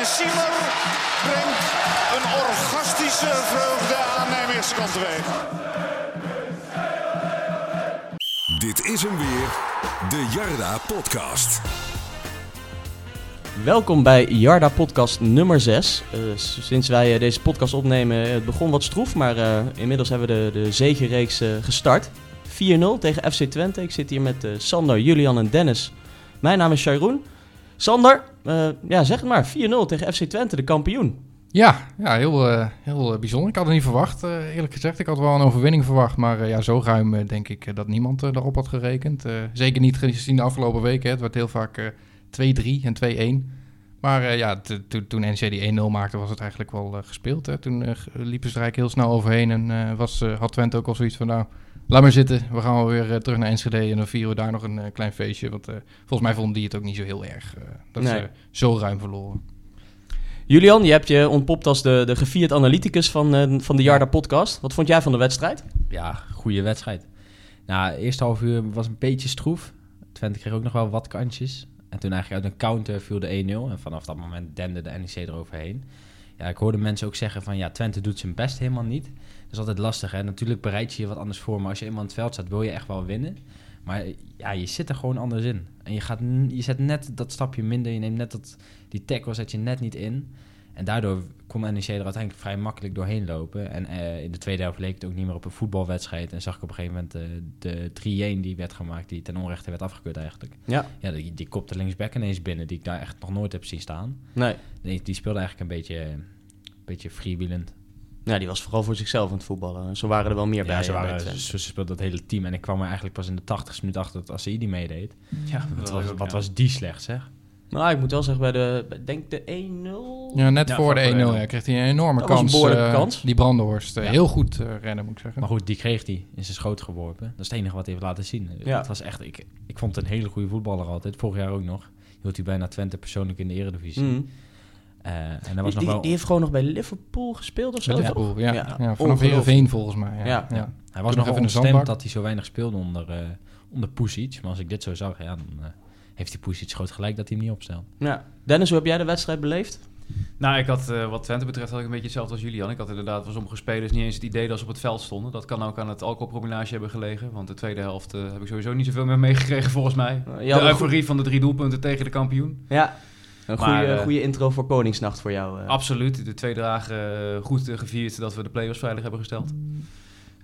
En Siemer brengt een orgastische vreugde aan Nijmeegse teweeg. Dit is hem weer, de Jarda Podcast. Welkom bij Jarda Podcast nummer 6. Uh, sinds wij uh, deze podcast opnemen, het begon wat stroef, maar uh, inmiddels hebben we de, de zegenreeks gestart. 4-0 tegen FC Twente. Ik zit hier met Sander, Julian en Dennis. Mijn naam is Sharon. Sander, ja, zeg het maar, 4-0 tegen FC Twente, de kampioen. Ja, ja heel, heel bijzonder. Ik had het niet verwacht, eerlijk gezegd. Ik had wel een overwinning verwacht, maar ja, zo ruim denk ik dat niemand daarop had gerekend. zeker niet gezien de afgelopen weken. Het werd heel vaak 2-3 en 2-1. Maar ja, toen NEC die 1-0 maakte, was het eigenlijk wel gespeeld. Hè? Toen liepen ze er eigenlijk heel snel overheen. En was, had Twente ook al zoiets van, nou, laat maar zitten. We gaan wel weer terug naar Enschede en dan vieren we daar nog een klein feestje. Want volgens mij vonden die het ook niet zo heel erg dat nee. ze zo ruim verloren. Julian, je hebt je ontpopt als de, de gevierd analyticus van, van de Jarda podcast. Wat vond jij van de wedstrijd? Ja, goede wedstrijd. Nou, eerste half uur was een beetje stroef. Twente kreeg ook nog wel wat kantjes. En toen eigenlijk uit een counter viel de 1-0. En vanaf dat moment dende de NEC eroverheen. Ja, ik hoorde mensen ook zeggen van ja, Twente doet zijn best helemaal niet. Dat is altijd lastig. Hè? Natuurlijk bereid je je wat anders voor. Maar als je eenmaal in het veld staat, wil je echt wel winnen. Maar ja, je zit er gewoon anders in. En je, gaat, je zet net dat stapje minder. Je neemt net dat, die tackle zet je net niet in. En daardoor kon NEC er uiteindelijk vrij makkelijk doorheen lopen. En uh, in de tweede helft leek het ook niet meer op een voetbalwedstrijd. En zag ik op een gegeven moment uh, de 3-1 die werd gemaakt, die ten onrechte werd afgekeurd eigenlijk. Ja. Ja, die, die kopte linksback ineens binnen, die ik daar echt nog nooit heb zien staan. Nee. Die, die speelde eigenlijk een beetje, een beetje freewheelend. Ja, die was vooral voor zichzelf aan het voetballen. Zo waren er wel meer ja, bij. Ze, waren, ze, ze speelde dat hele team. En ik kwam er eigenlijk pas in de 80 minuut achter dat die meedeed. Ja, wat, was, wat was die slecht, zeg. Nou, ik moet wel zeggen, bij de, denk de 1-0. Ja, net voor de 1-0 ja, kreeg hij een enorme kans. Een uh, kans. Die Brandenhorst. Uh, heel goed uh, rennen, moet ik zeggen. Maar goed, die kreeg hij in zijn schoot geworpen. Dat is het enige wat hij heeft laten zien. Ja. Het was echt, ik, ik vond het een hele goede voetballer altijd. Vorig jaar ook nog. Hield hij bijna Twente persoonlijk in de eredivisie. Mm. En was die, nog wel... die heeft gewoon nog bij Liverpool gespeeld of zo? Liverpool, ja. ja. ja vanaf Heerenveen volgens mij. Ja. Ja. Hij was nog even ontstemd dat hij zo weinig speelde onder, onder Pusic. Maar als ik dit zo zag, ja, dan heeft die Pusic groot gelijk dat hij hem niet opstelt. Ja. Dennis, hoe heb jij de wedstrijd beleefd? Nou, ik had uh, wat Twente betreft had ik een beetje hetzelfde als Julian. Ik had inderdaad van sommige spelers niet eens het idee dat ze op het veld stonden. Dat kan ook aan het alcoholproblemage hebben gelegen. Want de tweede helft uh, heb ik sowieso niet zoveel meer meegekregen volgens mij. Uh, de euforie van de drie doelpunten tegen de kampioen. Ja, een goede, goede intro voor Koningsnacht voor jou. Absoluut. De twee dagen goed gevierd dat we de play-offs veilig hebben gesteld.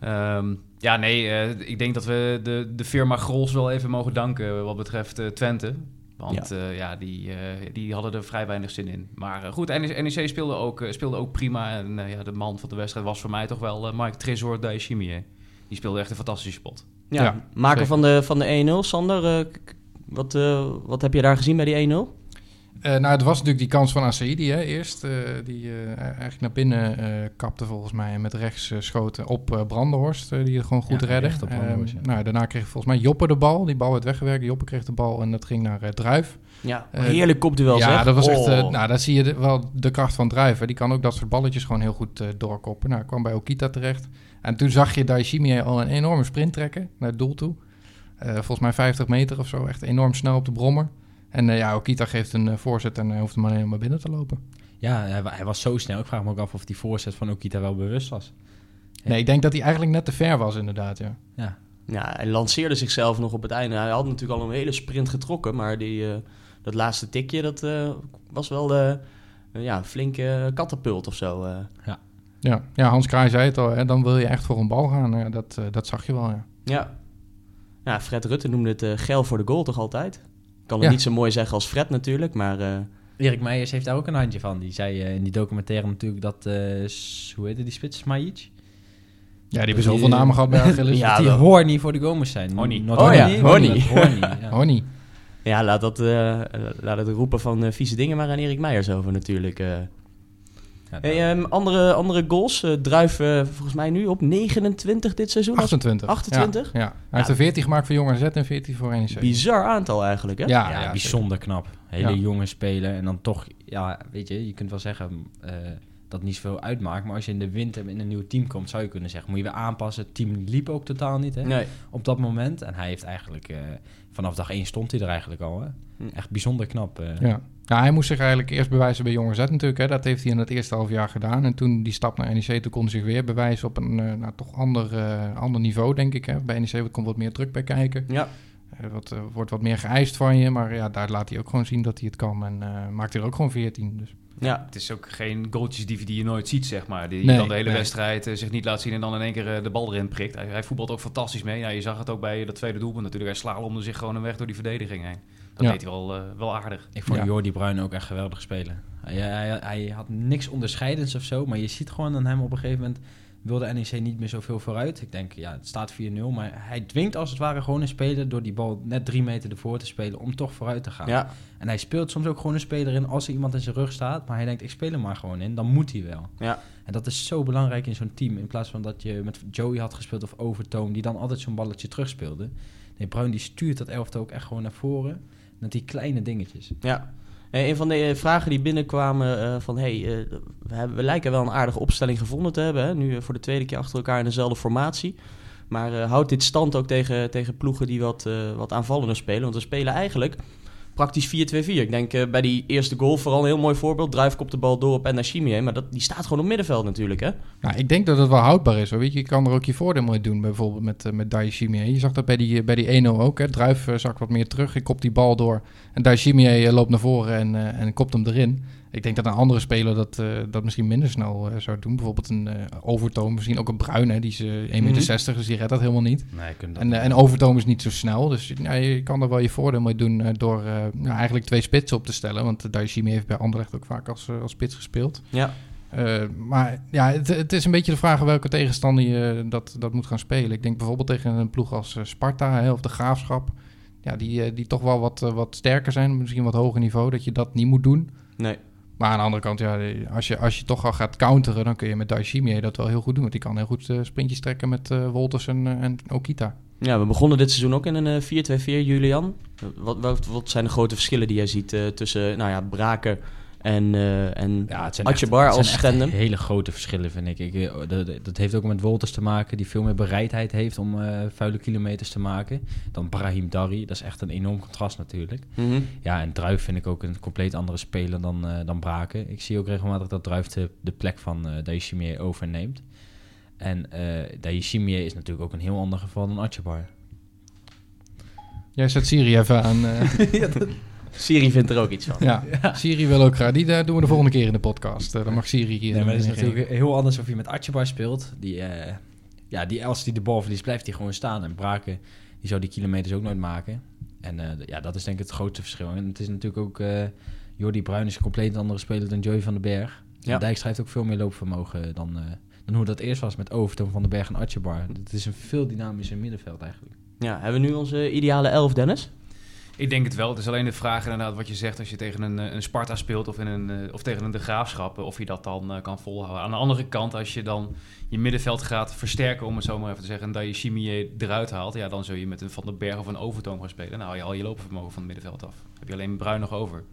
Um, ja, nee, uh, ik denk dat we de, de firma Grols wel even mogen danken wat betreft uh, Twente. Want ja, uh, ja die, die hadden er vrij weinig zin in. Maar goed, NEC, speelde, ook, speelde ook prima. En ja, de man van de wedstrijd was voor mij toch wel Mike Tresor Daishimi. Die speelde echt een fantastische spot. Ja, ja maker van de, van de 1-0. Sander, wat, wat heb je daar gezien bij die 1-0? Uh, nou, het was natuurlijk die kans van Asaidi hè, eerst. Uh, die uh, eigenlijk naar binnen kapte volgens mij. En met rechts schoten op Brandenhorst. die het gewoon goed ja, redde. Op ehm, ja. nou, daarna kreeg volgens mij Joppe de bal. Die bal werd weggewerkt. Joppe kreeg de bal en dat ging naar Druif. Ja, heerlijk kopduel Ja, zeg. dat was echt... Oh. nou, daar zie je de, wel de kracht van Druif. Die kan ook dat soort balletjes gewoon heel goed doorkoppen. Nou, kwam bij Okita terecht. En toen zag je Daishimi al een enorme sprint trekken naar het doel toe. volgens mij 50 meter of zo. Echt enorm snel op de brommer. En uh, ja, Okita geeft een uh, voorzet en hij hoeft hem alleen maar binnen te lopen. Ja, hij, hij, was zo snel. Ik vraag me ook af of die voorzet van Okita wel bewust was. Nee, ik denk dat hij eigenlijk net te ver was inderdaad, ja. Ja, ja hij lanceerde zichzelf nog op het einde. Hij had natuurlijk al een hele sprint getrokken, maar die, uh, dat laatste tikje, dat was wel de ja, flinke katapult of zo. Ja. Ja, ja, Hans Kraai zei het al, hè, dan wil je echt voor een bal gaan. Ja, dat, dat zag je wel, ja. Ja. ja, Fred Rutte noemde het gel voor de goal toch altijd? Kan het niet zo mooi zeggen als Fred natuurlijk, maar... Uh... Erik Meijers heeft daar ook een handje van. Die zei uh, in die documentaire natuurlijk dat... Uh, hoe heette die spits? Majic? Ja, die hebben zoveel namen gehad bij Achilles. ja, die horny voor de Gomers zijn. Not oh ja. Honey. ja. laat, dat, laat het roepen van vieze dingen maar aan Erik Meijers over natuurlijk. Hey, um, andere, andere goals. Uh, Druif uh, volgens mij nu op 29 dit seizoen. 28. 28? Ja, ja. Hij heeft er 14 gemaakt voor Jong Z en 14 voor NEC. Bizar aantal eigenlijk, hè? Ja, ja, bijzonder knap. Hele jonge spelen en dan toch, ja, weet je, je kunt wel zeggen... Uh, dat niet zoveel uitmaakt. Maar als je in de winter in een nieuw team komt, zou je kunnen zeggen, moet je weer aanpassen. Het team liep ook totaal niet hè, Nee. op dat moment. En hij heeft eigenlijk, eh, vanaf dag één stond hij er eigenlijk al. Hè. Hm. Echt bijzonder knap. eh. Ja. Ja, hij moest zich eigenlijk eerst bewijzen bij Jong AZ natuurlijk. Hè. Dat heeft hij in het eerste half jaar gedaan. En toen die stap naar NEC, toen kon hij zich weer bewijzen op een eh, nou, toch ander, eh, ander niveau, denk ik. Hè. Bij NEC komt wat meer druk bij kijken. Ja. Er wordt, eh, wordt wat meer geëist van je. Maar ja, daar laat hij ook gewoon zien dat hij het kan. En eh, maakt hij er ook gewoon 14. Dus. Ja. Het is ook geen goaltjesdief die je nooit ziet, zeg maar. Die Nee, dan de hele nee. wedstrijd zich niet laat zien en dan in één keer de bal erin prikt. Hij, hij voetbalt ook fantastisch mee. Ja, je zag het ook bij dat tweede doelpunt natuurlijk. Hij slalomde zich gewoon een weg door die verdediging heen. Dat Ja. deed hij wel, eh, wel aardig. Ik vond Ja. Jordi Bruin ook echt geweldig spelen. Hij, hij, hij had niks onderscheidends of zo, maar je ziet gewoon aan hem op een gegeven moment wilde NEC niet meer zoveel vooruit. Ik denk, ja, het staat 4-0, maar hij dwingt als het ware gewoon een speler door die bal net drie meter ervoor te spelen om toch vooruit te gaan. Ja. En hij speelt soms ook gewoon een speler in als er iemand in zijn rug staat, maar hij denkt, ik speel hem maar gewoon in, dan moet hij wel. Ja. En dat is zo belangrijk in zo'n team, in plaats van dat je met Joey had gespeeld of Overtoom, die dan altijd zo'n balletje terugspeelde. Nee, Bruin die stuurt dat elftal ook echt gewoon naar voren, met die kleine dingetjes. Ja. Een van de eh, vragen die binnenkwamen eh, van... hey, eh, we, hebben, we lijken wel een aardige opstelling gevonden te hebben. Hè? Nu voor de tweede keer achter elkaar in dezelfde formatie. Maar houdt dit stand ook tegen, tegen ploegen die wat, wat aanvallender spelen? Want we spelen eigenlijk praktisch 4-2-4. Ik denk eh, bij die eerste goal vooral een heel mooi voorbeeld. Druif kopt de bal door op Enachimie. Maar dat, die staat gewoon op middenveld natuurlijk, hè? Nou, ik denk dat het wel houdbaar is. Hoor. Weet je, je kan er ook je voordeel mee doen, bijvoorbeeld met, uh, met Daishimie. Je zag dat bij die, bij die 1-0 ook. Hè. Druif zakt wat meer terug, hij kopt die bal door. En Daishimie uh, loopt naar voren en, en kopt hem erin. Ik denk dat een andere speler dat, uh, dat misschien minder snel uh, zou doen. Bijvoorbeeld een uh, Overtoom, misschien ook een Bruin. Hè. Die is 1,60 meter, mm -hmm. dus die redt dat helemaal niet. Nee, dat en, en Overtoom is niet zo snel. Dus ja, je kan er wel je voordeel mee doen door nou, eigenlijk twee spitsen op te stellen. Want Daishimi heeft bij Anderlecht ook vaak als, als spits gespeeld. Ja. Uh, maar ja, het, het, is een beetje de vraag welke tegenstander je dat, dat moet gaan spelen. Ik denk bijvoorbeeld tegen een ploeg als Sparta hè, of de Graafschap. Ja, die, die toch wel wat, wat sterker zijn, misschien wat hoger niveau, dat je dat niet moet doen. Nee. Maar aan de andere kant, ja, als je, als je toch al gaat counteren, dan kun je met Daishimie dat wel heel goed doen. Want die kan heel goed uh, sprintjes trekken met uh, Wolters en, uh, en Okita. Ja, we begonnen dit seizoen ook in een 4-2-4, Julian. Wat, wat, wat, zijn de grote verschillen die jij ziet tussen nou ja, Braken en, uh, en ja, het zijn Atjebar echt, als hele grote verschillen, vind ik. ik eh, dat, dat heeft ook met Wolters te maken, die veel meer bereidheid heeft om uh, vuile kilometers te maken. Dan Brahim Dari, dat is echt een enorm contrast natuurlijk. Mm -hmm. Ja, en Druif vind ik ook een compleet andere speler dan, uh, dan Braken. Ik zie ook regelmatig dat Druif de, de plek van uh, Daishimier overneemt. En uh, Daishimier is natuurlijk ook een heel ander geval dan Atjebar. Jij zet Siri even aan. ja, dat... Siri vindt er ook iets van. Ja, ja. Siri wil ook graag. Die uh, doen we de volgende keer in de podcast. Uh, dan mag Siri hier. Nee, maar het is natuurlijk heel anders of je met Atjebar speelt. Die, uh, ja, die als die de bal verliest, blijft hij gewoon staan. En Braken, die zou die kilometers ook nooit maken. En ja, dat is denk ik het grootste verschil. En het is natuurlijk ook... Jordi Bruin is een compleet andere speler dan Joey van den Berg. Ja. Dijkstra heeft ook veel meer loopvermogen dan, dan hoe dat eerst was met Overtoom van den Berg en Atjebar. Het is een veel dynamischer middenveld eigenlijk. Ja, hebben we nu onze ideale elf, Dennis? Ik denk het wel. Het is alleen de vraag inderdaad wat je zegt als je tegen een, een Sparta speelt of, in een, of tegen een De Graafschap, of je dat dan uh, kan volhouden. Aan de andere kant, als je dan je middenveld gaat versterken, om het zo maar even te zeggen, en dat je Chimier eruit haalt, ja, dan zul je met een Van den Berg of een Overtoom gaan spelen. Nou je al je loopvermogen van het middenveld af. Dan heb je alleen Bruin nog over.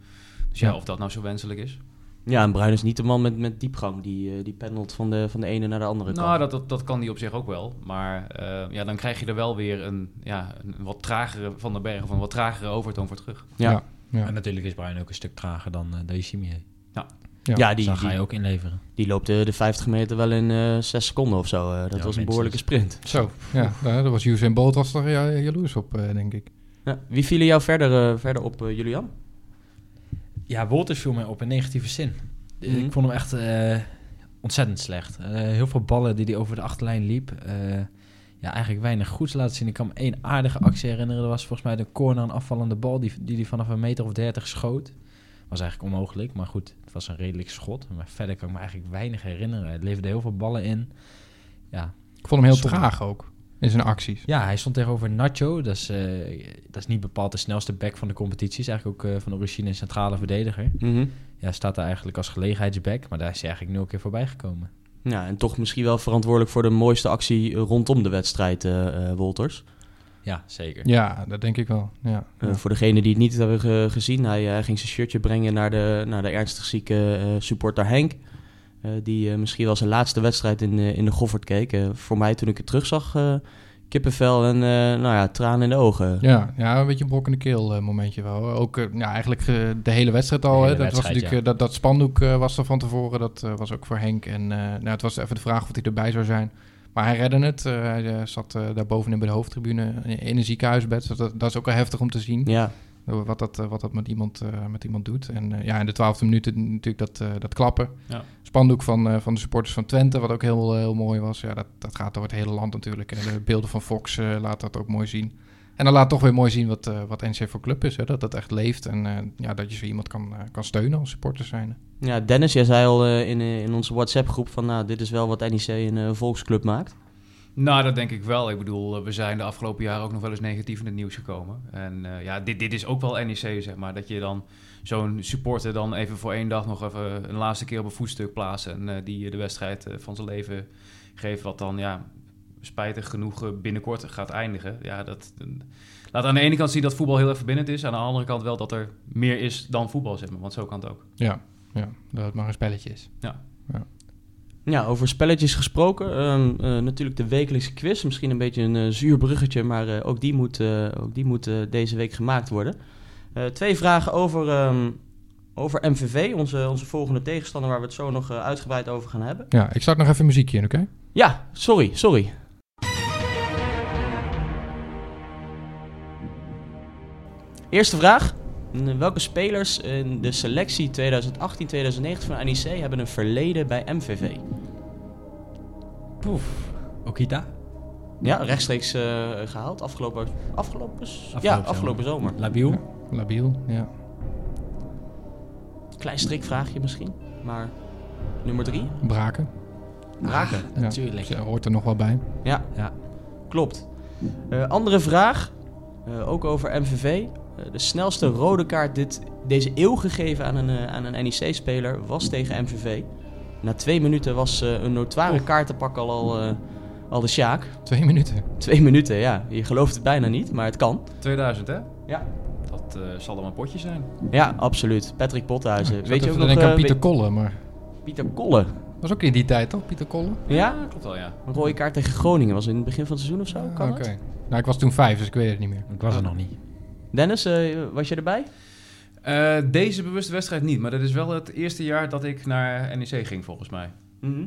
Dus ja, ja, of dat nou zo wenselijk is. Ja, en Bruin is niet de man met, met diepgang. Die, uh, die pendelt van de, van de ene naar de andere nou, kant. Dat, dat, dat kan die op zich ook wel. Maar uh, ja, dan krijg je er wel weer een, ja, een wat tragere Van den Berg of een wat tragere overtoon voor terug. Ja. ja. ja. En natuurlijk is Bruin ook een stuk trager dan uh, Daishimier. Ja. Ja, ja die, dus ga je die, ook inleveren. Die loopt de, de 50 meter wel in uh, 6 seconden of zo. Uh, dat ja, was een behoorlijke sprint. Zo, ja, daar was Usain Bolt was er ja, jaloers op, uh, denk ik. Ja. Wie vielen jou verder, uh, verder op, Julian? Ja, Wolters viel mij op in negatieve zin. Mm -hmm. Ik vond hem echt uh, ontzettend slecht. Uh, heel veel ballen die hij over de achterlijn liep. Uh, ja, eigenlijk weinig goeds laten zien. Ik kan me één aardige actie herinneren. Dat was volgens mij de corner, een afvallende bal die hij die vanaf een meter of dertig schoot. Was eigenlijk onmogelijk, maar goed, het was een redelijk schot. Maar verder kan ik me eigenlijk weinig herinneren. Het leverde heel veel ballen in. Ja, ik vond hem heel zonde. traag ook in zijn acties. Ja, hij stond tegenover Nacho. Dat is, uh, dat is niet bepaald de snelste back van de competitie. Is eigenlijk ook uh, van de origine een centrale verdediger. Mm -hmm. Ja, staat daar eigenlijk als gelegenheidsback. Maar daar is hij eigenlijk nul keer voorbij gekomen. Ja, en toch misschien wel verantwoordelijk voor de mooiste actie rondom de wedstrijd, uh, Wolters. Ja, zeker. Ja, dat denk ik wel. Ja, ja. voor degenen die het niet hebben ge gezien, hij, hij, ging zijn shirtje brengen naar de, naar de ernstig zieke supporter Henk. Eh, die eh, misschien wel zijn laatste wedstrijd in, eh, in de Goffert keek. Voor mij toen ik het terugzag, eh kippenvel en eh, nou ja, tranen in de ogen. Ja, ja, een beetje een brok in de keel momentje wel. Ook ja, eigenlijk de hele wedstrijd al. Hè. Dat, was natuurlijk, dat, dat spandoek was er van tevoren. Dat eh, was ook voor Henk. En eh, nou, het was even de vraag of hij erbij zou zijn. Maar hij redde het. Hij zat eh, daar bovenin bij de hoofdtribune in- een ziekenhuisbed. Dat, dat is ook wel heftig om te zien. Ja, Wat dat, eh, wat dat met, iemand, eh, met iemand doet. En eh, ja, in de twaalfde minuut natuurlijk dat, dat klappen. Ja. Spandoek van, van de supporters van Twente, wat ook heel, heel mooi was. Ja, dat, dat gaat door het hele land natuurlijk. En de beelden van Fox laat dat ook mooi zien. En dan laat toch weer mooi zien wat, wat NC voor club is. Hè? Dat dat echt leeft en ja, dat je zo iemand kan, kan steunen als supporter zijn. ja Dennis, jij zei al in, in onze WhatsApp-groep van... nou, dit is wel wat NEC een volksclub maakt. Nou, dat denk ik wel. Ik bedoel, eh, we zijn de afgelopen jaren ook nog wel eens negatief in het nieuws gekomen. En eh, ja, dit, dit is ook wel NEC, zeg maar. Dat je dan zo'n supporter dan even voor één dag nog even een laatste keer op een voetstuk plaatsen. En eh, die de wedstrijd van zijn leven geeft, wat dan, ja, spijtig genoeg binnenkort gaat eindigen. Ja, dat laat aan de ene kant zien dat voetbal heel erg verbindend is. Aan de andere kant wel dat er meer is dan voetbal, zeg maar. Want zo kan het ook. Ja, ja dat het maar een spelletje is. Ja, over spelletjes gesproken. ehm, eh, natuurlijk de wekelijkse quiz. Misschien een beetje een eh, zuur bruggetje, maar eh, ook die moet, ook die moet deze week gemaakt worden. Twee vragen over, ehm, over MVV, onze, onze volgende tegenstander, waar we het zo nog uitgebreid over gaan hebben. Ja, ik start nog even muziekje in, oké? Ja, sorry, sorry. Eerste vraag. Welke spelers in de selectie 2018-2019 van NEC hebben een verleden bij MVV? Okita? Ja, rechtstreeks eh, gehaald. Afgelopen, afgelopen, ja, Afgelopen afgelopen zomer. Labiel? Ja. Labiel, ja. Klein strikvraagje misschien. Maar nummer drie. Braken. Raken. Ja. Natuurlijk. Ze hoort er nog wel bij. Ja, Ja. klopt. Eh, andere vraag. eh, ook over MVV. Eh, de snelste rode kaart dit, deze eeuw gegeven aan een, eh, aan een NEC-speler was tegen MVV. Na twee minuten was eh, een notoire kaartenpak al, al, eh, al de Sjaak. Twee minuten. Twee minuten, ja. Je gelooft het bijna niet, maar het kan. 2000, hè? Ja. Dat eh, zal dan een potje zijn. Ja, absoluut. Patrick Pothuizen. Ik Weet je ook nog... denk aan eh, Pieter weet- Kolle, maar... Pieter Kolle. was ook in die tijd, toch? Pieter Kolle? Ja? klopt wel, ja. Een rode kaart tegen Groningen. Was in het begin van het seizoen of zo? Kan Ah, Oké. Nou, ik was toen vijf, dus ik weet het niet meer. Ik was er nog niet. Dennis, eh, was je erbij? Eh, deze bewuste wedstrijd niet, maar dat is wel het eerste jaar dat ik naar NEC ging, volgens mij. Mhm.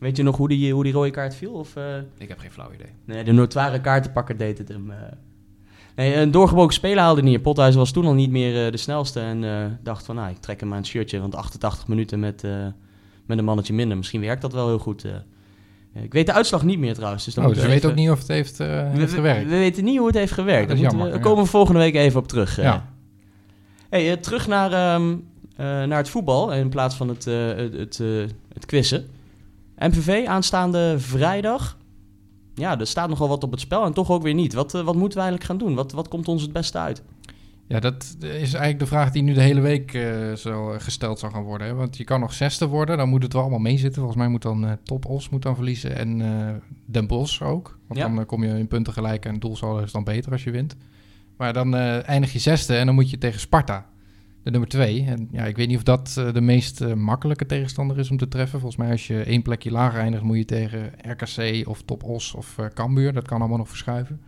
Weet je nog hoe die, hoe die rode kaart viel? Of, eh, Ik heb geen flauw idee. Nee, de notoire kaartenpakker deed het hem. Nee, een doorgebroken speler haalde niet. Pothuizen was toen al niet meer de snelste. En eh, dacht van, nou, ik trek hem aan het shirtje. Want 88 minuten met, met een mannetje minder. Misschien werkt dat wel heel goed. Ik weet de uitslag niet meer trouwens. Dus dan Oh, dus je we weet ook niet of het heeft, eh, We, heeft we- gewerkt. we weten niet hoe het heeft gewerkt. Ja, Daar, we, daar komen we volgende week even op terug. eh. Ja. Hey, eh, terug naar, ehm, eh, naar het voetbal in plaats van het, het, het, het quizzen. MVV aanstaande vrijdag. Ja, er staat nogal wat op het spel en toch ook weer niet. Wat, wat moeten we eigenlijk gaan doen? Wat, wat komt ons het beste uit? Ja, dat is eigenlijk de vraag die nu de hele week eh, zo eh, gesteld zal gaan worden. Hè? Want je kan nog zesde worden, dan moet het wel allemaal meezitten. Volgens mij moet dan eh, Top Os moet dan verliezen en eh, Den Bosch ook. Want Ja. dan kom je in punten gelijk en doelsaldo is dan beter als je wint. Maar dan eindig je zesde en dan moet je tegen Sparta, de nummer twee. En ja, ik weet niet of dat de meest makkelijke tegenstander is om te treffen. Volgens mij als je één plekje lager eindigt, moet je tegen RKC of Top Os of Cambuur. Dat kan allemaal nog verschuiven.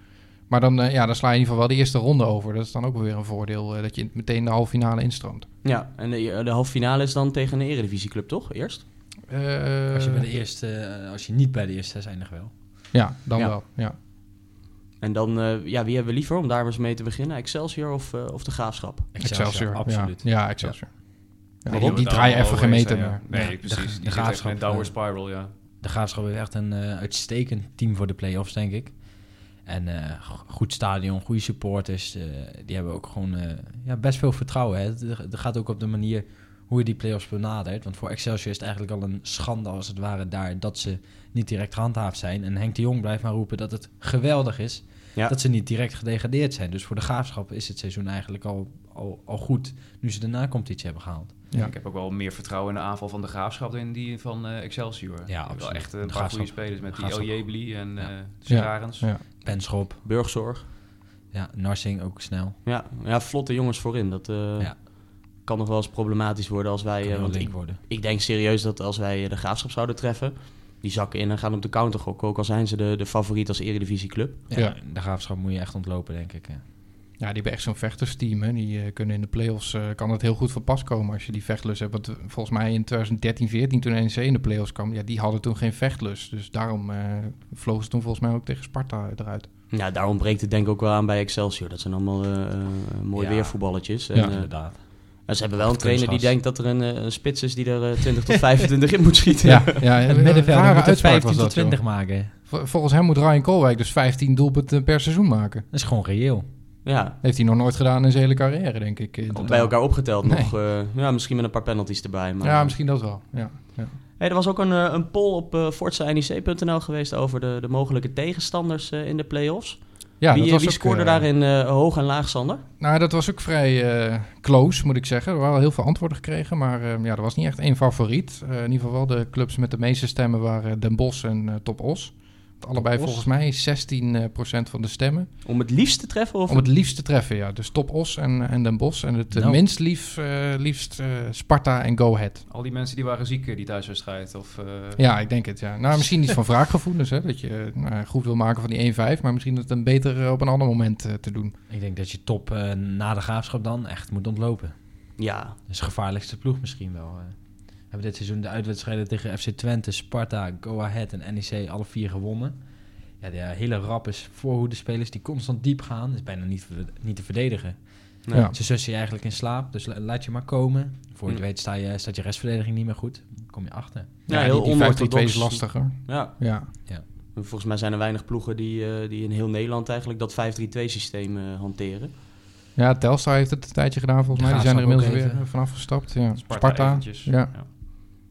Maar dan, eh, ja, dan sla je in ieder geval wel de eerste ronde over. Dat is dan ook weer een voordeel, eh, dat je meteen de halve finale instroomt. Ja, en de, de halve finale is dan tegen een eredivisieclub, toch? Eerst? Eh, Als je, bij de eerste, als je niet bij de eerste zes eindigt wel. Ja, dan Ja. wel. Ja. En dan, eh, ja, wie hebben we liever om daar eens mee te beginnen? Excelsior of, eh, of de Graafschap? Excelsior. absoluut. Ja, ja Excelsior. Ja, Waarom? die, die draaien even geen meter meer. Nee, Ja, precies. de- graafschap, een downward spiral, ja. De Graafschap is echt een eh, uitstekend team voor de play-offs, denk ik. En eh, go- goed stadion, goede supporters. eh, die hebben ook gewoon eh, ja, best veel vertrouwen. Het, gaat ook op de manier hoe je die play-offs benadert. Want voor Excelsior is het eigenlijk al een schande als het ware daar dat ze niet direct gehandhaafd zijn. En Henk de Jong blijft maar roepen dat het geweldig is Ja. dat ze niet direct gedegradeerd zijn. Dus voor de Graafschap is het seizoen eigenlijk al, al, al goed nu ze de na-competitie hebben gehaald. Ja. Ik heb ook wel meer vertrouwen in de aanval van de Graafschap dan in die van eh, Excelsior. Ja, Wel absoluut. echt De een paar goede spelers met die Oljebli en Ja. eh. Scharens. Ja. Penschop, Burgzorg. ja, Narsing ook snel. Ja, ja, vlotte jongens voorin. Dat, eh, Ja. kan nog wel eens problematisch worden als wij... Wel want ik, worden. ik denk serieus dat als wij de Graafschap zouden treffen... die zakken in en gaan op de counter gokken. Ook al zijn ze de, de favoriet als eredivisieclub. Ja, Ja. De graafschap moet je echt ontlopen, denk ik. hè. Ja, die hebben echt zo'n vechtersteam. Hè. Die eh, kunnen in de play-offs, eh, kan het heel goed van pas komen als je die vechtlust hebt. Want eh, volgens mij in 2013, 14 toen NEC in de play-offs kwam, ja, die hadden toen geen vechtlust. Dus daarom eh vlogen ze toen volgens mij ook tegen Sparta eruit. Ja, daar ontbreekt het denk ik ook wel aan bij Excelsior. Dat zijn allemaal eh, eh, mooie Ja. weervoetballetjes. En, Ja. eh, Inderdaad. En ze hebben wel een trainer die denkt dat er een, eh, een spits is die er eh, 20 tot 25 in moet schieten. Ja, ja Het een middenveld rare moet het uitspraak 15 was tot dat, 20 joh. maken. Vol- Volgens hem moet Ryan Koolwijk dus 15 doelpunten per seizoen maken. Dat is gewoon reëel. Ja, Heeft hij nog nooit gedaan in zijn hele carrière, denk ik. bij elkaar opgeteld Nee. nog. eh, ja, misschien met een paar penalties erbij. Maar, Ja, misschien dat wel. Ja, ja. Hey, er was ook een, eh, een poll op uh, geweest over de, de mogelijke tegenstanders eh, in de play-offs. Ja wie dat eh, wie scoorde eh, daarin eh, hoog en laag, Sander? Nou, dat was ook vrij close, moet ik zeggen. We hadden heel veel antwoorden gekregen, maar ja, er was niet echt één favoriet. In ieder geval wel de clubs met de meeste stemmen waren Den Bosch en Top Os. Allebei volgens mij 16% eh, procent van de stemmen. Om het liefst te treffen? Of Om het liefst te treffen, ja. Dus Top Os en, en Den Bosch. En het eh, Nou. minst lief, eh, liefst Sparta en Go Ahead. Al die mensen die waren ziek, die thuiswedstrijd. Of, eh, Ja, ik denk het, ja. Nou, misschien iets van wraakgevoelens, hè. Dat je eh, nou, goed wil maken van die 1-5. Maar misschien het een beter op een ander moment te doen. Ik denk dat je top eh, na de graafschap dan echt moet ontlopen. Ja, Dat is de gevaarlijkste ploeg misschien wel. eh. Hebben dit seizoen de uitwedstrijden tegen FC Twente, Sparta, Go Ahead en NEC alle vier gewonnen. Ja, de hele rappe voorhoede-spelers die constant diep gaan, is bijna niet, niet te verdedigen. nee. Ja. Ze sussen je eigenlijk in slaap, dus la- laat je maar komen. Voor je het Hm. weet sta je, staat je restverdediging niet meer goed. Dan kom je achter. Ja, Ja, heel die, die 5-3-2 onorthodox. is lastiger. Ja. Ja. Volgens mij zijn er weinig ploegen die, eh, die in heel Nederland eigenlijk dat 5-3-2 systeem eh, hanteren. Ja, Telstar heeft het een tijdje gedaan volgens mij. Die zijn er inmiddels weer even. vanaf gestapt. Ja. Sparta, ja.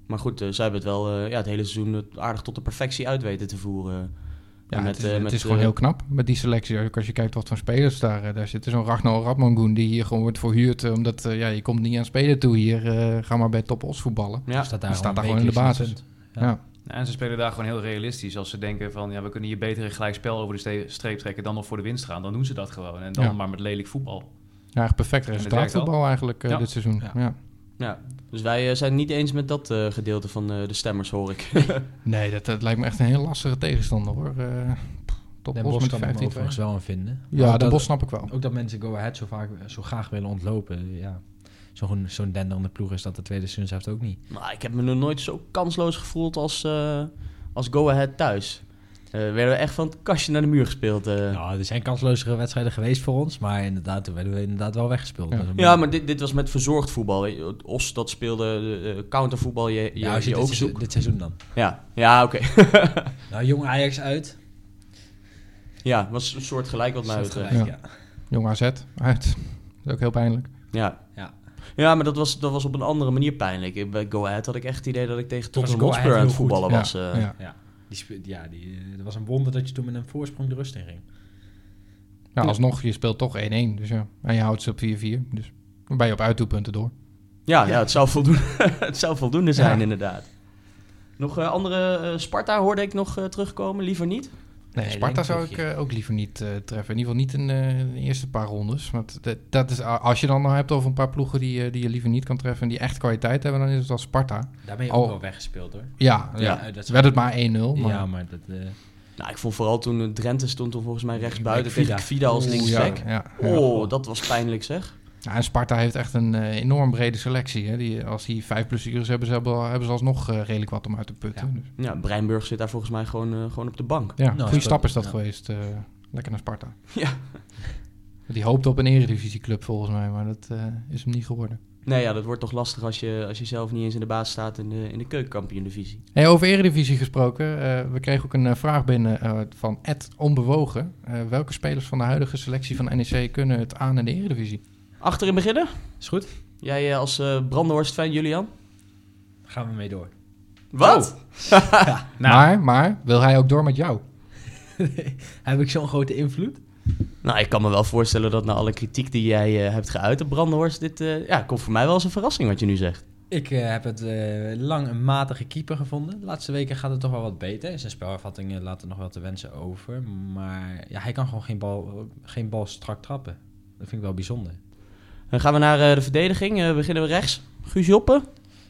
Maar goed, eh, zij hebben het wel eh, ja, het hele seizoen aardig tot de perfectie uit weten te voeren. Ja, En het, met, is, eh, het met, is gewoon heel knap met die selectie. Ook als je kijkt wat voor spelers daar, daar zitten. Zo'n Ragnar Radmangoen die hier gewoon wordt verhuurd. omdat eh, ja, je komt niet aan spelen toe hier. eh, ga maar bij Top Os voetballen. Ja, staat daar, staat gewoon in de basis. Ja. Ja. En ze spelen daar gewoon heel realistisch. Als ze denken van, ja, we kunnen hier beter een gelijk spel over de streep trekken dan nog voor de winst gaan. Dan doen ze dat gewoon. En dan Ja. maar met lelijk voetbal. Ja, echt perfect het resultaat werkt wel. voetbal eigenlijk Ja. dit seizoen. Ja. Ja. Dus wij eh, zijn niet eens met dat eh, gedeelte van eh, de stemmers, hoor ik. Nee, dat, dat lijkt me echt een heel lastige tegenstander hoor. Eh Top Den Os Bosch met kan die ik me 15 overigens wel aan vinden. Ja, Den dat- Bosch snap ik wel. Ook dat mensen Go Ahead zo, vaak, zo graag willen ontlopen. Ja. Zo'n zo'n denderende ploeg is dat de tweede seizoenshelft ook niet. maar ik heb me nog nooit zo kansloos gevoeld als, eh, als Go Ahead thuis. Eh werden we echt van het kastje naar de muur gespeeld. Nou, er zijn kanslozere wedstrijden geweest voor ons, maar inderdaad, toen werden we inderdaad wel weggespeeld. Ja. Maar dit, dit was met verzorgd voetbal. Os dat speelde eh, countervoetbal, je, je, ja, als je ook seizoen, zoekt. dit seizoen dan. Ja, ja oké. Nou, jong Ajax uit. ja, was een soort gelijk wat mij betreft. Ja. ja. Jong AZ uit. Dat is ook heel pijnlijk. Ja. Ja. Ja, maar dat was, dat was op een andere manier pijnlijk. Ik- Bij Go Ahead had ik echt het idee dat ik tegen Tottenham Hotspur aan het goed. voetballen Ja, was. eh. ja. Die, ja, die, eh, het was een wonder dat je toen met een voorsprong de rust in ging. Ja, alsnog, je speelt toch 1-1. Dus ja. En je houdt ze op 4-4. Dus dan ben je op uitdoelpunten door. Ja, ja, het, zou voldoende, het zou voldoende zijn, Ja. inderdaad. Nog eh, andere eh, Sparta hoorde ik nog eh, terugkomen, liever niet. Nee, Sparta zou ik ook, eh, ook liever niet eh, treffen. In ieder geval niet in eh, de eerste paar rondes. Want dat, dat is, als je dan nog hebt over een paar ploegen die, die je liever niet kan treffen... en die echt kwaliteit hebben, dan is het wel Sparta. Daar ben je Oh. ook wel weggespeeld hoor. Ja, Ja, dat werd het maar 1-0. Maar... Ja, maar dat... eh, Nou, ik vond vooral toen Drenthe stond toen volgens mij rechts buiten tegen Kvida als linksback. ja, ja, ja. Oh, dat was pijnlijk zeg. Ja, en Sparta heeft echt een eh, enorm brede selectie. Hè. Die, als die vijf blessures hebben, ze hebben, hebben ze alsnog eh, redelijk wat om uit te putten. Ja. Dus, Ja, Breinburg zit daar volgens mij gewoon, eh, gewoon op de bank. ja, Nou, goede stap is dat ja. geweest. eh, lekker naar Sparta. Ja. Die hoopte op een eredivisieclub volgens mij, maar dat eh, is hem niet geworden. Nee, ja, dat wordt toch lastig als je, als je zelf niet eens in de baas staat in de, in de keukenkampioen-divisie. Hey, over eredivisie gesproken. eh, we kregen ook een vraag binnen eh, van Ed Onbewogen. Eh, welke spelers van de huidige selectie van NEC kunnen het aan in de eredivisie? Achterin beginnen? is goed. Jij eh, als eh Brandenhorst-fan, Julian? Gaan we mee door. Wat? Nou, Maar, maar, wil hij ook door met jou? Heb ik zo'n grote invloed? Nou, ik kan me wel voorstellen dat na alle kritiek die jij eh, hebt geuit op Brandenhorst, dit eh, ja, komt voor mij wel als een verrassing wat je nu zegt. Ik eh, heb het eh, lang een matige keeper gevonden. De laatste weken gaat het toch wel wat beter. Zijn spelervattingen laten nog wel te wensen over. Maar ja, hij kan gewoon geen bal, geen bal strak trappen. Dat vind ik wel bijzonder. Dan gaan we naar eh, de verdediging. Eh, beginnen we rechts. Guus Joppe.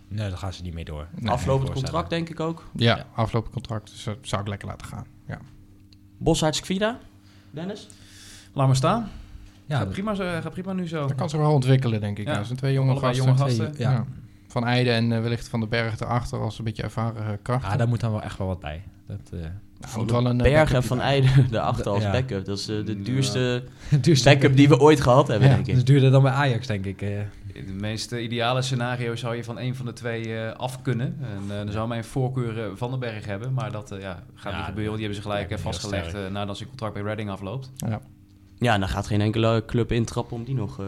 Nee, daar gaan ze niet mee door. Nee, Aflopend contract denk ik ook. Ja, Ja. aflopend contract. Dus dat zou ik lekker laten gaan. Ja. Bossaerts Kvida. Dennis? Laat maar staan. Ja, gaat, prima, zo- gaat prima nu zo. Dat kan zich wel ontwikkelen, denk ik. Ja. Ja. Dat zijn twee jonge Allebei gasten. jonge gasten. Twee- ja. Ja. Van Eijden en eh, wellicht Van de Berg erachter als een beetje ervaren eh, kracht. Ah, daar moet dan wel echt wel wat bij. Dat, eh Nou, moet wel een, eh, Berg en backup Van. Eijden daarachter als Ja. backup. Dat is eh, de Ja. duurste backup die we ooit gehad hebben, Ja, denk Dat ik. is duurder dan bij Ajax, denk ik. eh. In het meest eh, ideale scenario zou je van een van de twee eh, af kunnen. En eh, dan zou mijn voorkeur eh, Van den Berg hebben. Maar dat eh, ja, gaat Ja, niet gebeuren. Die hebben ze gelijk eh, vastgelegd eh, nadat zijn contract bij Reading afloopt. Ja. Ja, en dan gaat geen enkele club intrappen om die nog... eh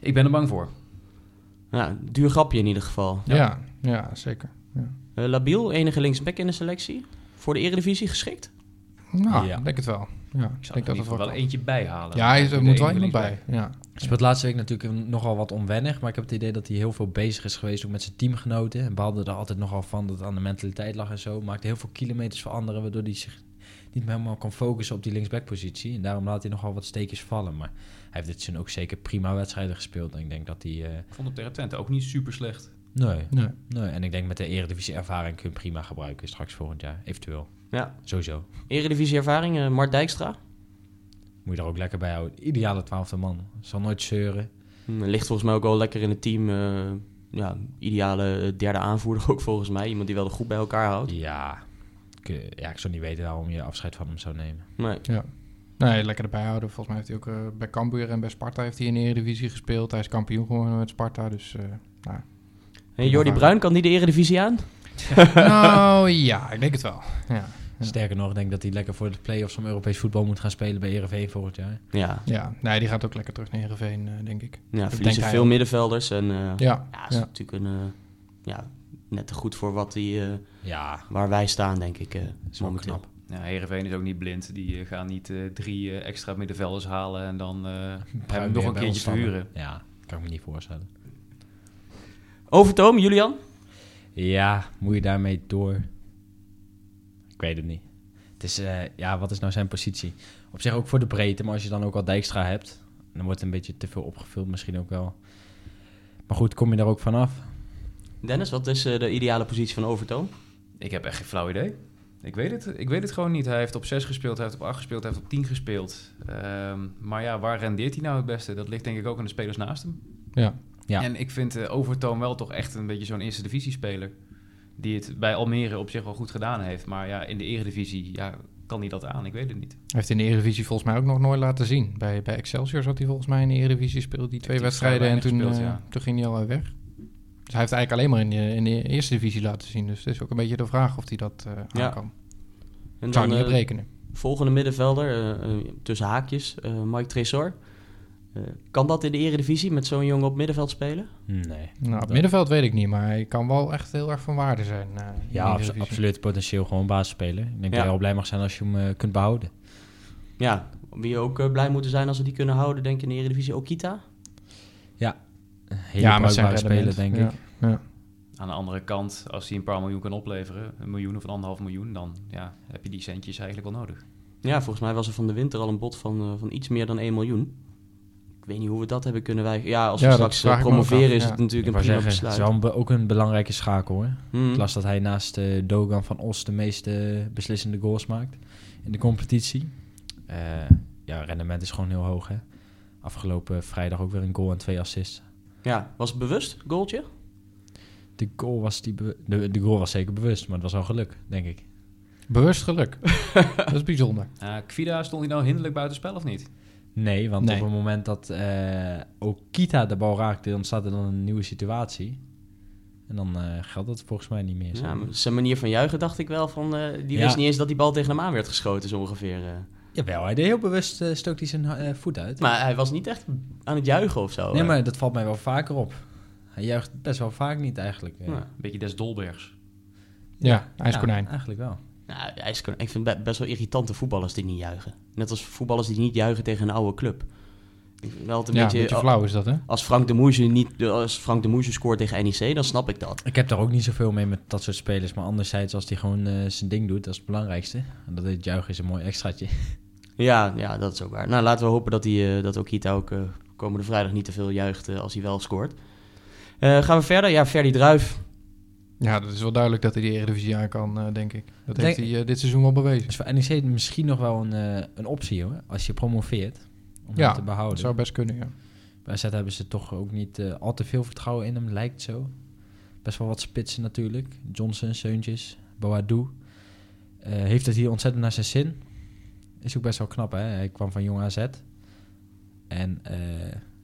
Ik ben er bang voor. ja, duur grapje in ieder geval. Ja. Ja, zeker. Ja. Eh, Labiel, enige linksback in de selectie. Voor de Eredivisie geschikt. Nou, Ja. ik denk het wel. Ja, Ik zou denk er dat het wel wel kan. eentje bijhalen. Ja, er moet wel iemand bij. linksback. Ja. Speelt laatste week natuurlijk nogal wat onwennig. Maar ik heb het idee dat hij heel veel bezig is geweest ook met zijn teamgenoten. En behaalde er altijd nogal van dat het aan de mentaliteit lag en zo. Maakte heel veel kilometers voor anderen, waardoor hij zich niet meer helemaal kon focussen op die linksbackpositie. En daarom laat hij nogal wat steekjes vallen. Maar hij heeft dit seizoen ook zeker prima wedstrijden gespeeld. En ik denk dat hij... eh, Ik vond het tegen Twente ook niet super slecht. Nee, Nee. nee, en ik denk met de eredivisie ervaring kun je hem prima gebruiken straks volgend jaar. Eventueel. Ja. Sowieso. Eredivisie ervaring, eh, Mart Dijkstra. Moet je er ook lekker bij houden. Ideale twaalfde man. Zal nooit zeuren. Hm, Ligt volgens mij ook wel lekker in het team. eh, ja, ideale eh, derde aanvoerder ook volgens mij. Iemand die wel de goed bij elkaar houdt. Ja. Ik, ja, ik zou niet weten waarom je afscheid van hem zou nemen. Nee. Nee, lekker erbij houden. Volgens mij heeft hij ook bij Cambuur en bij Sparta heeft hij in de Eredivisie gespeeld. Hij is kampioen geworden met Sparta, dus... eh, nou. En Jordi Bruin, kan die de Eredivisie aan? nou ja, ik denk het wel. Ja. Sterker nog, ik denk dat hij lekker voor de play-offs om Europees voetbal moet gaan spelen bij Ereveen volgend jaar. Ja, ja, nee, die gaat ook lekker terug naar Heerenveen, eh, denk ik. ja denk verliezen veel ook. middenvelders. En eh, ja, Ja, is ja. natuurlijk een... eh, ja, net te goed voor wat die, eh, Ja, waar wij staan, denk ik. is wel knap. Ja, Heerenveen is ook niet blind. Die gaan niet eh, drie extra middenvelders halen en dan eh hem nog een keertje verhuren. Ja, kan ik me niet voorstellen. Overtoom, Julian? Ja, moet je daarmee door? Ik weet het niet. Het is, eh, ja, wat is nou zijn positie? Op zich ook voor de breedte, maar als je dan ook al Dijkstra hebt, dan wordt het een beetje te veel opgevuld misschien ook wel. Maar goed, kom je daar ook vanaf? Dennis, wat is eh, de ideale positie van Overtoom? Ik heb echt geen flauw idee. Ik weet het, ik weet het gewoon niet. Hij heeft op 6 gespeeld, hij heeft op 8 gespeeld, hij heeft op 10 gespeeld. Ehm, maar ja, waar rendeert hij nou het beste? Dat ligt denk ik ook aan de spelers naast hem. Ja. Ja. En ik vind eh, Overtoom wel toch echt een beetje zo'n eerste divisiespeler. Die het bij Almere op zich wel goed gedaan heeft. Maar ja, in de eredivisie ja, kan hij dat aan? Ik weet het niet. Hij heeft in de Eredivisie volgens mij ook nog nooit laten zien. Bij, bij Excelsior zat hij volgens mij in de Eredivisie, speelde die twee wedstrijden en toen, eh, ja. toen ging hij al weg. Dus hij heeft eigenlijk alleen maar in de, in de Eerste Divisie laten zien. Dus het is ook een beetje de vraag of hij dat eh aan Ja. kan. En Zou niet op rekenen. volgende middenvelder, tussen haakjes, eh, Mike Tresor. Eh, kan dat in de Eredivisie met zo'n jongen op middenveld spelen? Nee. Nou, op middenveld weet ik niet, maar hij kan wel echt heel erg van waarde zijn. eh, Ja, abso- absoluut potentieel gewoon basisspeler. Ik denk Ja. dat je wel blij mag zijn als je hem eh, kunt behouden. Ja, wie ook blij moeten zijn als we die kunnen houden, denk ik in de Eredivisie. Okita? Een hele Ja, bruikbare speler, denk ik. Ja. Ja. Aan de andere kant, als hij een paar miljoen kan opleveren, een miljoen of een anderhalf miljoen, dan ja, heb je die centjes eigenlijk wel nodig. Ja, volgens mij was er van de winter al een bod van, eh, van iets meer dan 1 miljoen. Ik weet niet hoe we dat hebben kunnen wijken. Ja, als Ja, we dat straks eh, promoveren is ja. het natuurlijk Ik een prima zeggen, het is besluit. wel een be- ook een belangrijke schakel hoor. Hmm. Ik las dat hij naast eh, Dogan van Os de meeste beslissende goals maakt in de competitie. Eh, ja, rendement is gewoon heel hoog hè. Afgelopen vrijdag ook weer een goal en twee assists. Ja, was het bewust, goaltje? De goal was, die de, de goal was zeker bewust, maar het was wel geluk, denk ik. Bewust geluk. dat is bijzonder. Uh, Kvida, stond hij nou hinderlijk buitenspel of niet? Nee, want Nee. op het moment dat eh Okita de bal raakte, dan staat er dan een nieuwe situatie. En dan eh, geldt dat volgens mij niet meer. Ja, zijn manier van juichen dacht ik wel van... eh, die Ja. wist niet eens dat die bal tegen hem aan werd geschoten, zo ongeveer. eh. Jawel, hij deed heel bewust, stoot hij zijn voet uit. Maar hij was niet echt aan het juichen of zo. nee, maar dat valt mij wel vaker op. Hij juicht best wel vaak niet eigenlijk. Ja. Een beetje des Dolbergs. Ja, ijskonijn. Ja, eigenlijk wel. Nou, hij is, ik vind be- best wel irritante voetballers die niet juichen. Net als voetballers die niet juichen tegen een oude club. Ik vind wel altijd Ja, een een beetje... flauw is dat, hè? Als Frank de Moesje niet, als Frank de Moesje scoort tegen NEC, dan snap ik dat. Ik heb daar ook niet zoveel mee met dat soort spelers. Maar anderzijds, als hij gewoon eh, zijn ding doet, dat is het belangrijkste. En dat het juichen is een mooi extraatje. Ja, ja, dat is ook waar. Nou, laten we hopen dat, hij, eh, dat Okita ook eh, komende vrijdag niet te veel juicht als hij wel scoort. Eh, gaan we verder? Ja, Ferdy Druif. Ja, dat is wel duidelijk dat hij de Eredivisie aan kan, eh, denk ik. Dat Denk- heeft hij eh, dit seizoen wel bewezen. Dus voor NEC misschien nog wel een, eh, een optie hoor. Als je promoveert. Om Ja, hem te Dat behouden. zou best kunnen, ja. Bij Z hebben ze toch ook niet al te veel vertrouwen in hem, lijkt zo. Best wel wat spitsen natuurlijk. Johnson, Seuntjes, Boadou. Eh, heeft het hier ontzettend naar zijn zin. Is ook best wel knap, hè. Hij kwam van Jong AZ. En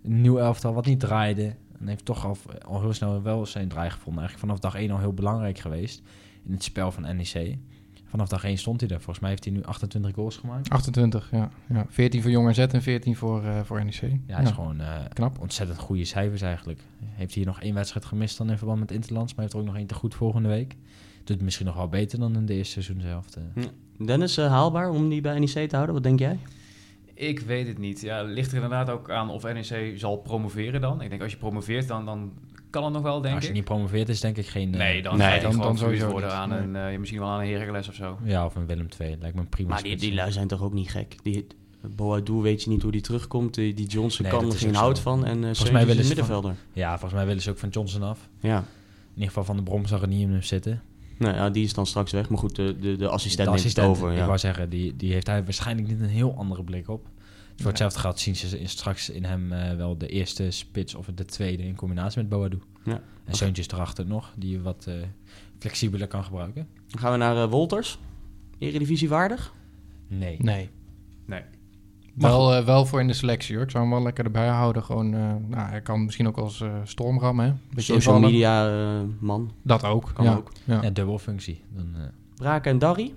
een nieuw elftal wat niet draaide. En heeft toch al, al heel snel wel zijn draai gevonden. Eigenlijk vanaf dag 1 al heel belangrijk geweest in het spel van NEC. Vanaf dag 1 stond hij er. Volgens mij heeft hij nu 28 goals gemaakt. 28, ja. ja. 14 voor Jong AZ en 14 voor, eh, voor NEC. Ja, is gewoon eh, knap. ontzettend goede cijfers eigenlijk. Heeft hier nog één wedstrijd gemist dan in verband met Interlands, maar heeft er ook nog één te goed volgende week. Doet het misschien nog wel beter dan in de eerste seizoen zelf. eh. Dennis, eh, haalbaar om die bij NEC te houden? Wat denk jij? Ik weet het niet. Ja, ligt er inderdaad ook aan of NEC zal promoveren dan. Ik denk als je promoveert, dan, dan kan het nog wel, denk Als je ik. niet promoveert is denk ik geen... eh, Nee, dan Nee, ga je dan- gewoon dan sowieso worden niet. aan Nee. een, eh, misschien wel aan een Heracles of zo. Ja, of een Willem II. Lijkt me een prima Maar die, spits. die lui zijn toch ook niet gek? Die, Boadou weet je niet hoe die terugkomt. Die, die Johnson Nee, kan er geen hout zo. van. En uh, mij mij willen ze van- middenvelder. Ja, volgens mij willen ze ook van Johnson af. Ja. In ieder geval Van de Brom zag er niet in hem zitten. Nou ja, die is dan straks weg. Maar goed, de, de, de assistent de neemt het over. ik Ja. wou zeggen, die, die heeft hij waarschijnlijk niet een heel andere blik op. Voor hetzelfde geld zien ze in- straks in hem eh, wel de eerste spits of de tweede in combinatie met Boadou. Ja. En Seuntjes erachter nog, die je wat eh, flexibeler kan gebruiken. Dan gaan we naar eh, Wolters. Eredivisie waardig? Nee. Nee. Nee. Wel, eh, wel voor in de selectie hoor. Ik zou hem wel lekker erbij houden. Gewoon, eh, nou, hij kan misschien ook als eh stormram, hè. Beetje Social invallen. media eh, man. Dat ook. Kan ja. ook. Ja. Ja, dubbel functie. Dan, eh, Braken en Darry.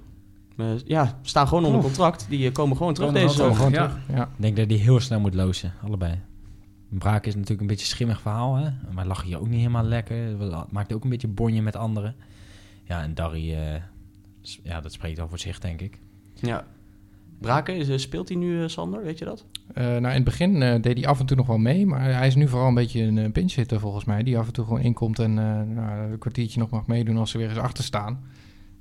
Ja, staan gewoon onder contract. Die komen gewoon terug deze zomer. Gewoon Ja. terug. Ja. ik denk dat die heel snel moet lozen, allebei. Braak is natuurlijk een beetje een schimmig verhaal, hè. Maar lag hier ook niet helemaal lekker. Maakte ook een beetje bonje met anderen. Ja, en Darry, eh, ja, dat spreekt al voor zich, denk ik. Ja. Braken, eh, speelt hij nu, eh, Sander? Weet je dat? Eh, nou, in het begin deed hij af en toe nog wel mee. Maar hij is nu vooral een beetje een uh, pinchhitter volgens mij. Die af en toe gewoon inkomt en nou, een kwartiertje nog mag meedoen als ze weer eens achter staan.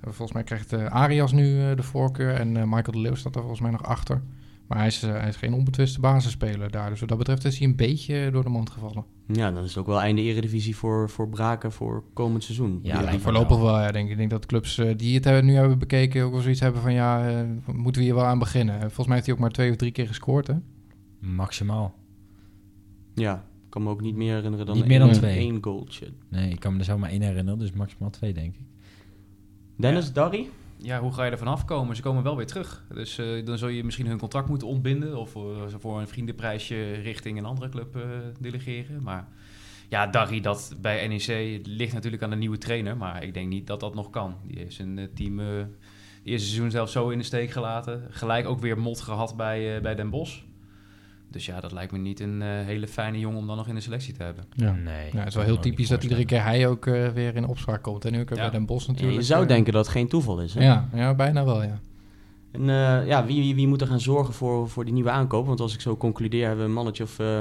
Volgens mij krijgt Arias nu de voorkeur. En Michael de Leeuw staat er volgens mij nog achter. Maar hij is, eh, hij is geen onbetwiste basisspeler daar. Dus wat dat betreft is hij een beetje door de mand gevallen. Ja, dan is het ook wel einde eredivisie voor, voor Braken voor komend seizoen. Ja, me voorlopig wel. wel. Ja, denk ik. ik denk dat clubs eh, die het hebben- nu hebben bekeken ook wel zoiets hebben van ja, eh, moeten we hier wel aan beginnen. Volgens mij heeft hij ook maar twee of drie keer gescoord. Hè? Maximaal. Ja, ik kan me ook niet meer herinneren dan Niet meer dan één, twee. één goaltje. Nee, ik kan me er zo maar één herinneren, dus maximaal twee, denk ik. Dennis, Ja. Darry? Ja, hoe ga je er vanaf komen? Ze komen wel weer terug. Dus eh, dan zul je misschien hun contract moeten ontbinden. Of eh, ze voor een vriendenprijsje richting een andere club eh, delegeren. Maar ja, Darry, dat bij NEC ligt natuurlijk aan de nieuwe trainer. Maar ik denk niet dat dat nog kan. Die zijn eh, team het eerste seizoen zelf zo in de steek gelaten. Gelijk ook weer mot gehad bij, bij Den Bosch. Dus ja, dat lijkt me niet een eh, hele fijne jongen om dan nog in de selectie te hebben. Ja. Nee. Ja, het is wel heel typisch dat iedere keer hij ook eh, weer in opspraak komt. En nu ook Ja. bij Den Ja, natuurlijk. je zou eh, denken dat het geen toeval is. Hè? Ja, ja, bijna wel, ja. En eh, ja, wie, wie, wie moet er gaan zorgen voor, voor die nieuwe aankoop? Want als ik zo concludeer, hebben we een mannetje of eh,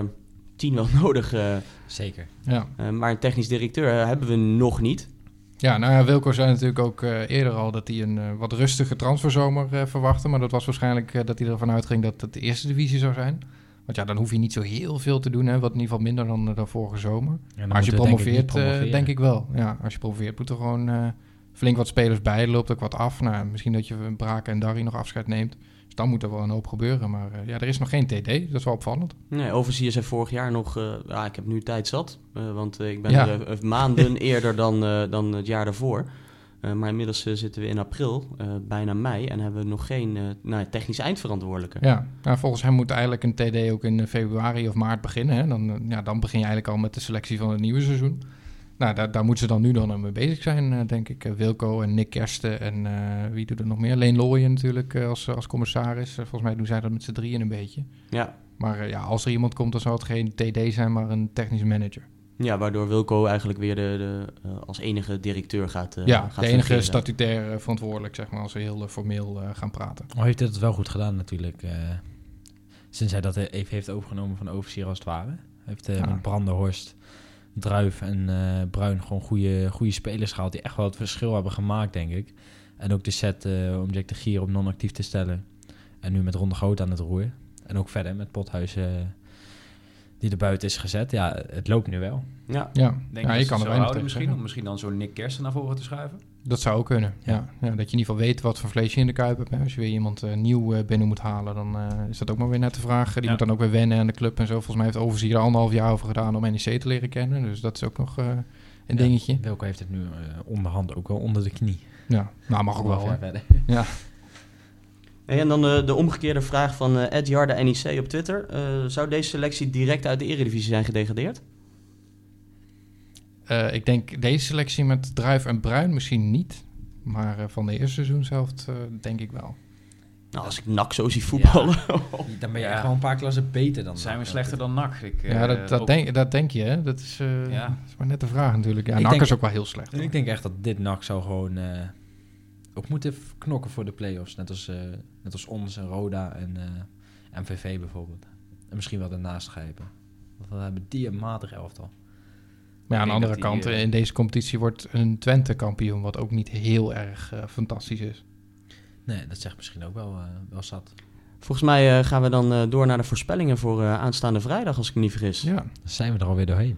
tien wel nodig. eh, Zeker. Ja, eh, maar een technisch directeur hebben we nog niet. ja nou ja, Wilco zei natuurlijk ook eh, eerder al dat hij een wat rustige transferzomer eh, verwachtte. Maar dat was waarschijnlijk eh, dat hij ervan uitging dat het de eerste divisie zou zijn. Want ja, dan hoef je niet zo heel veel te doen, hè, wat in ieder geval minder dan, eh, dan vorige zomer. Maar als je promoveert, eh, denk ik wel. Ja, als je promoveert moet er gewoon eh, flink wat spelers bij. Er loopt ook wat af. Nou, misschien dat je Braken en Darry nog afscheid neemt. Dus dan moet er wel een hoop gebeuren. Maar eh, ja, er is nog geen TD. Dat is wel opvallend. Nee, Overziers zei vorig jaar nog, eh, ja, ik heb nu tijd zat. eh, want ik ben Ja. er maanden eerder dan, eh, dan het jaar daarvoor. Eh, maar inmiddels eh, zitten we in april, eh, bijna mei, en hebben we nog geen nou, technisch eindverantwoordelijke. Ja, nou, volgens hem moet eigenlijk een TD ook in februari of maart beginnen. Hè? Dan, ja, dan begin je eigenlijk al met de selectie van het nieuwe seizoen. Nou, daar, daar moeten ze dan nu dan mee bezig zijn, denk ik. Wilco en Nick Kersten en wie doet er nog meer? Leen Looyen natuurlijk als, als commissaris. Volgens mij doen zij dat met z'n drieën een beetje. Ja. Maar ja, als er iemand komt, dan zal het geen TD zijn, maar een technisch manager. Ja, waardoor Wilco eigenlijk weer de, de, eh, als enige directeur gaat uh, ja, gaat de enige fungeren. statutair eh, verantwoordelijk, zeg maar, als we heel formeel eh, gaan praten. Oh, heeft hij het wel goed gedaan natuurlijk. eh, sinds hij dat even heeft overgenomen van de overzier als het ware. Hij heeft eh, Ja. met Brandenhorst, Druif en eh, Bruin gewoon goede, goede spelers gehaald... die echt wel het verschil hebben gemaakt, denk ik. En ook de set eh, om Jack de Gier op non-actief te stellen. En nu met Ronde Groot aan het roer. En ook verder met Pothuis... die er buiten is gezet. Ja, het loopt nu wel. Ja. Ja, Denk ja je je kan er houden misschien, zeggen. om misschien dan zo'n Nick Kersten naar voren te schuiven? Dat zou ook kunnen, ja. Ja. ja. Dat je in ieder geval weet wat voor vlees je in de kuip hebt. hè. Als je weer iemand eh, nieuw eh, binnen moet halen, dan eh, is dat ook maar weer net de vraag. Die Ja. moet dan ook weer wennen aan de club en zo. Volgens mij heeft Overzier er anderhalf jaar over gedaan om NEC te leren kennen. Dus dat is ook nog eh, een Ja. dingetje. Wilco heeft het nu eh, onderhand ook wel onder de knie. Ja, nou mag ook wel. Verder. Hey, En dan de, de omgekeerde vraag van eh Ed Jarda NEC op Twitter. Eh, zou deze selectie direct uit de Eredivisie zijn gedegradeerd? Eh, ik denk deze selectie met Druif en Bruin misschien niet. Maar eh, van de eerste seizoen zelf eh, denk ik wel. Nou, als ik NAC zo zie voetballen. Dan ben je Ja. echt wel een paar klassen beter dan Zijn we slechter dan NAC? Ik, ja, eh, dat, dat, denk, dat denk je, hè? Dat is, eh, Ja. dat is maar net de vraag natuurlijk. Ja, Ik NAC denk- is ook wel heel slecht. hoor. Ik denk echt dat dit NAC zou gewoon eh, ook moeten knokken voor de play-offs. Net als, eh, net als ons en Roda en eh, MVV bijvoorbeeld. En misschien wel daarnaast grijpen. Want we hebben die een matig elftal. Maar ja, aan de andere die, kant, eh, in deze competitie wordt een Twente kampioen, wat ook niet heel erg fantastisch is. Nee, dat zegt misschien ook wel, eh, wel zat. Volgens mij eh, gaan we dan eh, door naar de voorspellingen voor eh, aanstaande vrijdag, als ik me niet vergis. Ja, Ja, Dan zijn we er alweer doorheen.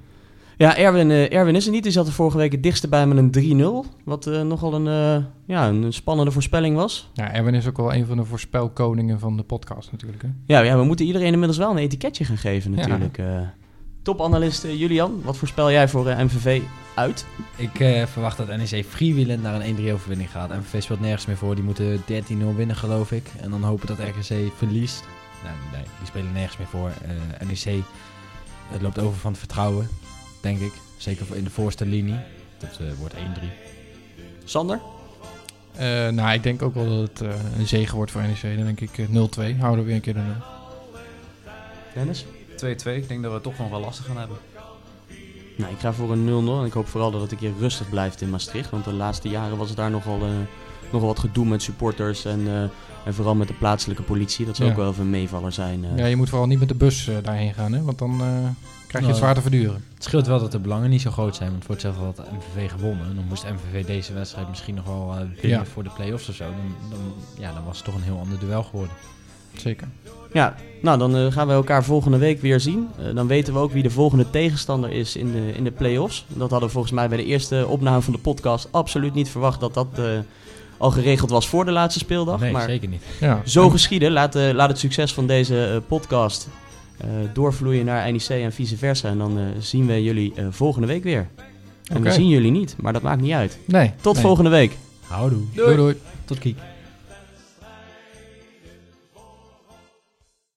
Erwin, eh, Erwin is er niet. Die zat er vorige week het dichtste bij met een 3-0. Wat eh, nogal een, eh, ja, een spannende voorspelling was. ja Erwin is ook wel een van de voorspelkoningen van de podcast natuurlijk. Hè? Ja, ja, we moeten iedereen inmiddels wel een etiketje gaan geven Ja. natuurlijk. eh. topanalist Julian, wat voorspel jij voor eh, MVV uit? Ik eh, verwacht dat NEC freewheelend naar een 1-3 overwinning gaat. MVV speelt nergens meer voor. Die moeten 13-0 winnen, geloof ik. En dan hopen dat RGC verliest. Nou, nee, die spelen nergens meer voor. Eh, NEC het loopt over van het vertrouwen, denk ik. Zeker voor in de voorste linie. Dat eh, wordt 1-3. Sander? Eh, nou, ik denk ook wel dat het eh, een zege wordt voor NEC. Dan denk ik eh, 0-2. Houden we weer een keer de 0. Dennis? 2-2. Ik denk dat we het toch nog wel lastig gaan hebben. Nou, ik ga voor een 0-0 en ik hoop vooral dat het een keer rustig blijft in Maastricht. Want de laatste jaren was het daar nogal, eh, nogal wat gedoe met supporters en, eh, en vooral met de plaatselijke politie. Dat zou Ja. ook wel even een meevaller zijn. eh. Ja, je moet vooral niet met de bus eh, daarheen gaan, hè? want dan eh, krijg je het Nou, zwaar te verduren. Het scheelt wel dat de belangen niet zo groot zijn. Want voor hetzelfde had MVV gewonnen. Dan moest MVV deze wedstrijd misschien nog wel eh, winnen Ja. voor de play-offs of zo. Dan, dan, ja, dan was het toch een heel ander duel geworden. Zeker. Ja, nou dan gaan we elkaar volgende week weer zien. Eh, dan weten we ook wie de volgende tegenstander is in de, in de play-offs. Dat hadden we volgens mij bij de eerste opname van de podcast absoluut niet verwacht dat dat eh, al geregeld was voor de laatste speeldag. nee, maar zeker niet. Ja. zo geschieden. Laat, eh, laat het succes van deze eh, podcast eh, doorvloeien naar NEC en vice versa. En dan eh, zien we jullie eh, volgende week weer. En we zien jullie niet, maar dat maakt niet uit. Nee. Tot nee. volgende week. Houdoe. Doei doei. Tot kiek.